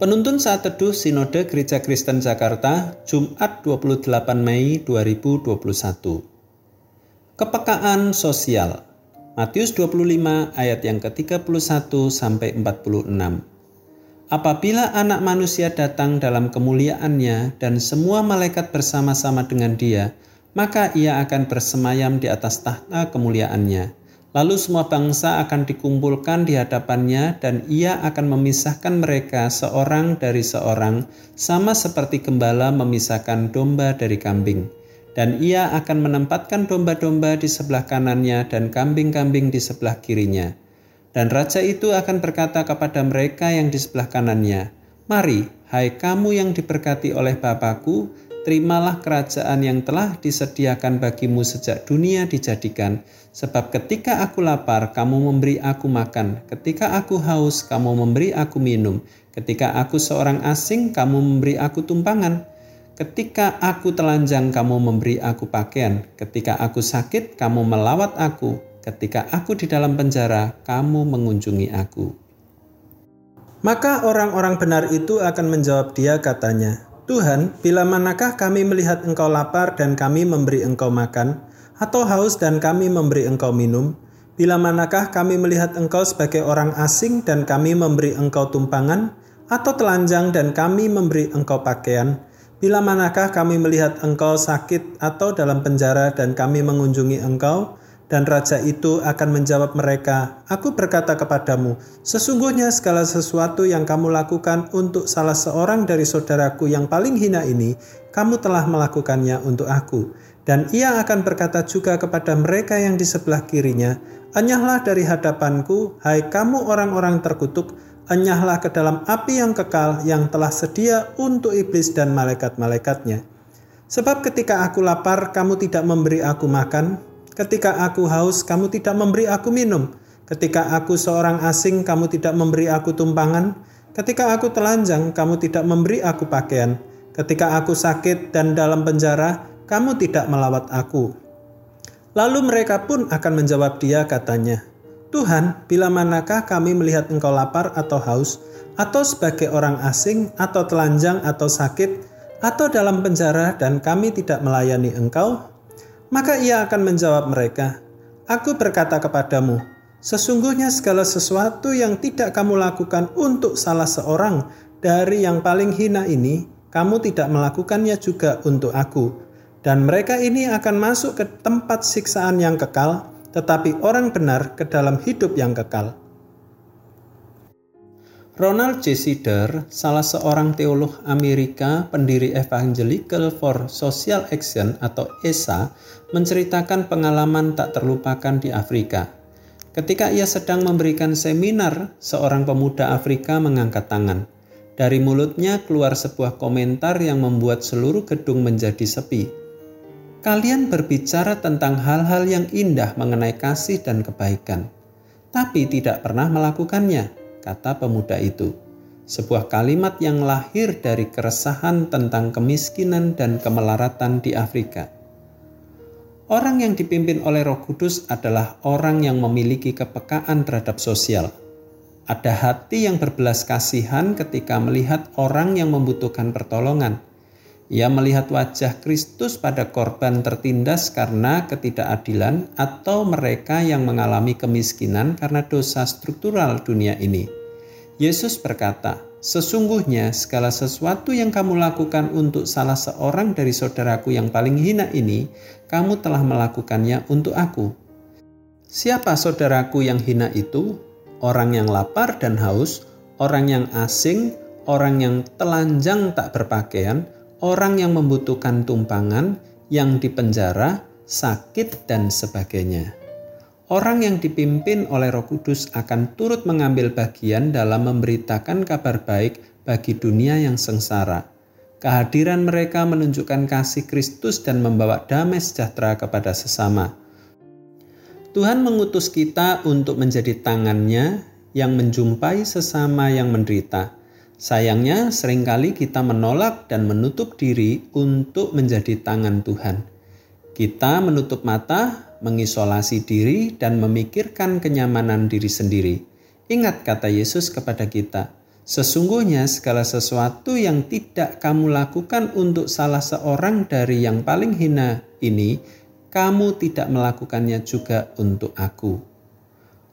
Penuntun saat teduh Sinode Gereja Kristen Jakarta, Jumat 28 Mei 2021. Kepekaan sosial. Matius 25 ayat yang ke-31 sampai 46. Apabila anak manusia datang dalam kemuliaannya dan semua malaikat bersama-sama dengan dia, maka ia akan bersemayam di atas tahta kemuliaannya Lalu semua bangsa akan dikumpulkan di hadapannya dan ia akan memisahkan mereka seorang dari seorang sama seperti gembala memisahkan domba dari kambing. Dan ia akan menempatkan domba-domba di sebelah kanannya dan kambing-kambing di sebelah kirinya. Dan raja itu akan berkata kepada mereka yang di sebelah kanannya, Mari, hai kamu yang diberkati oleh Bapakku, terimalah kerajaan yang telah disediakan bagimu sejak dunia dijadikan. Sebab ketika aku lapar, kamu memberi aku makan. Ketika aku haus, kamu memberi aku minum. Ketika aku seorang asing, kamu memberi aku tumpangan. Ketika aku telanjang, kamu memberi aku pakaian. Ketika aku sakit, kamu melawat aku. Ketika aku di dalam penjara, kamu mengunjungi aku. Maka orang-orang benar itu akan menjawab dia katanya, Tuhan, bila manakah kami melihat Engkau lapar dan kami memberi Engkau makan, atau haus dan kami memberi Engkau minum? Bila manakah kami melihat Engkau sebagai orang asing dan kami memberi Engkau tumpangan, atau telanjang dan kami memberi Engkau pakaian? Bila manakah kami melihat Engkau sakit atau dalam penjara dan kami mengunjungi Engkau? Dan raja itu akan menjawab mereka, Aku berkata kepadamu, sesungguhnya segala sesuatu yang kamu lakukan untuk salah seorang dari saudaraku yang paling hina ini, kamu telah melakukannya untuk aku. Dan ia akan berkata juga kepada mereka yang di sebelah kirinya, Enyahlah dari hadapanku, hai kamu orang-orang terkutuk, enyahlah ke dalam api yang kekal yang telah sedia untuk iblis dan malaikat-malaikatnya. Sebab ketika aku lapar, kamu tidak memberi aku makan, Ketika aku haus, kamu tidak memberi aku minum. Ketika aku seorang asing, kamu tidak memberi aku tumpangan. Ketika aku telanjang, kamu tidak memberi aku pakaian. Ketika aku sakit dan dalam penjara, kamu tidak melawat aku. Lalu mereka pun akan menjawab dia katanya, Tuhan, bila manakah kami melihat engkau lapar atau haus, atau sebagai orang asing, atau telanjang, atau sakit, atau dalam penjara, dan kami tidak melayani engkau? Maka ia akan menjawab mereka, Aku berkata kepadamu, sesungguhnya segala sesuatu yang tidak kamu lakukan untuk salah seorang dari yang paling hina ini, kamu tidak melakukannya juga untuk aku. Dan mereka ini akan masuk ke tempat siksaan yang kekal, tetapi orang benar ke dalam hidup yang kekal. Ronald J. Sider, salah seorang teolog Amerika, pendiri Evangelical for Social Action atau ESA, menceritakan pengalaman tak terlupakan di Afrika. Ketika ia sedang memberikan seminar, seorang pemuda Afrika mengangkat tangan. Dari mulutnya keluar sebuah komentar yang membuat seluruh gedung menjadi sepi. Kalian berbicara tentang hal-hal yang indah mengenai kasih dan kebaikan, tapi tidak pernah melakukannya kata pemuda itu. Sebuah kalimat yang lahir dari keresahan tentang kemiskinan dan kemelaratan di Afrika. Orang yang dipimpin oleh Roh Kudus adalah orang yang memiliki kepekaan terhadap sosial. Ada hati yang berbelas kasihan ketika melihat orang yang membutuhkan pertolongan. Ia melihat wajah Kristus pada korban tertindas karena ketidakadilan atau mereka yang mengalami kemiskinan karena dosa struktural dunia ini. Yesus berkata, Sesungguhnya segala sesuatu yang kamu lakukan untuk salah seorang dari saudaraku yang paling hina ini, kamu telah melakukannya untuk aku. Siapa saudaraku yang hina itu? Orang yang lapar dan haus, orang yang asing, orang yang telanjang tak berpakaian, orang yang membutuhkan tumpangan, yang dipenjara, sakit, dan sebagainya. Orang yang dipimpin oleh Roh Kudus akan turut mengambil bagian dalam memberitakan kabar baik bagi dunia yang sengsara. Kehadiran mereka menunjukkan kasih Kristus dan membawa damai sejahtera kepada sesama. Tuhan mengutus kita untuk menjadi tangannya yang menjumpai sesama yang menderita. Sayangnya, sering kali kita menolak dan menutup diri untuk menjadi tangan Tuhan. Kita menutup mata, mengisolasi diri, dan memikirkan kenyamanan diri sendiri. Ingat kata Yesus kepada kita, Sesungguhnya segala sesuatu yang tidak kamu lakukan untuk salah seorang dari yang paling hina ini, kamu tidak melakukannya juga untuk aku.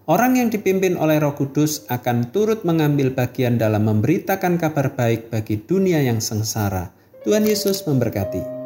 Orang yang dipimpin oleh Roh Kudus akan turut mengambil bagian dalam memberitakan kabar baik bagi dunia yang sengsara. Tuhan Yesus memberkati.